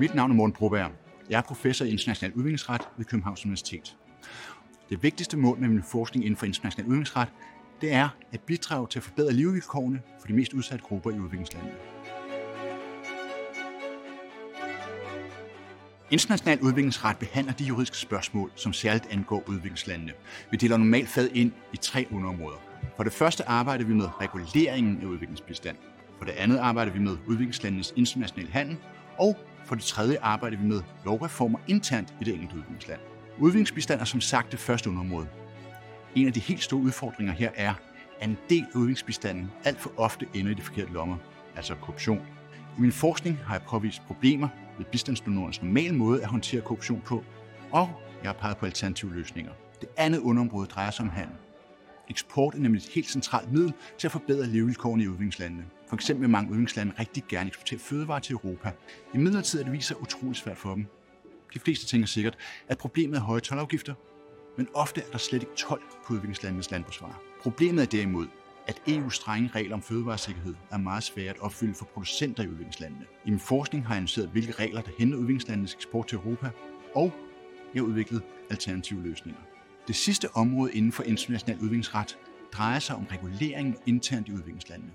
Mit navn er Morten Broberg. Jeg er professor i international udviklingsret ved Københavns Universitet. Det vigtigste mål med min forskning inden for international udviklingsret, det er at bidrage til at forbedre levevilkårene for de mest udsatte grupper i udviklingslandene. International udviklingsret behandler de juridiske spørgsmål, som særligt angår udviklingslandene. Vi deler normalt fad ind i tre underområder. For det første arbejder vi med reguleringen af udviklingsbistand. For det andet arbejder vi med udviklingslandenes internationale handel. Og for det tredje arbejder vi med lovreformer internt i det enkelte udviklingsland. Udviklingsbistand er som sagt det første underområde. En af de helt store udfordringer her er, at en del af udviklingsbistanden alt for ofte ender i de forkerte lommer, altså korruption. I min forskning har jeg påvist problemer ved bistandsdonorens normale måde at håndtere korruption på, og jeg har peget på alternative løsninger. Det andet underområde drejer sig om handel. Eksport er nemlig et helt centralt middel til at forbedre levevilkårene i udviklingslandene. For eksempel vil mange udviklingslande rigtig gerne eksportere fødevarer til Europa. I midlertid er det viser utrolig svært for dem. De fleste tænker sikkert, at problemet er høje tolvafgifter, men ofte er der slet ikke tolv på udviklingslandenes landbrugsvarer. Problemet er derimod, at EU's strenge regler om fødevaresikkerhed er meget svære at opfylde for producenter i udviklingslandene. I min forskning har jeg analyseret, hvilke regler, der hænder udviklingslandenes eksport til Europa, og jeg har udviklet alternative løsninger. Det sidste område inden for international udviklingsret drejer sig om regulering internt i udviklingslandene.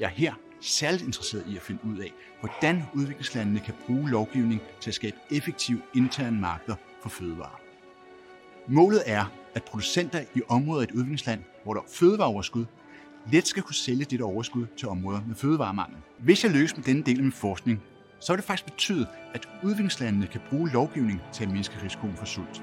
Jeg er her særligt interesseret i at finde ud af, hvordan udviklingslandene kan bruge lovgivning til at skabe effektive interne markeder for fødevarer. Målet er, at producenter i områder i et udviklingsland, hvor der er fødevareoverskud, let skal kunne sælge dette overskud til områder med fødevaremangel. Hvis jeg lykkes med denne del af min forskning, så vil det faktisk betyde, at udviklingslandene kan bruge lovgivning til at mindske risikoen for sult.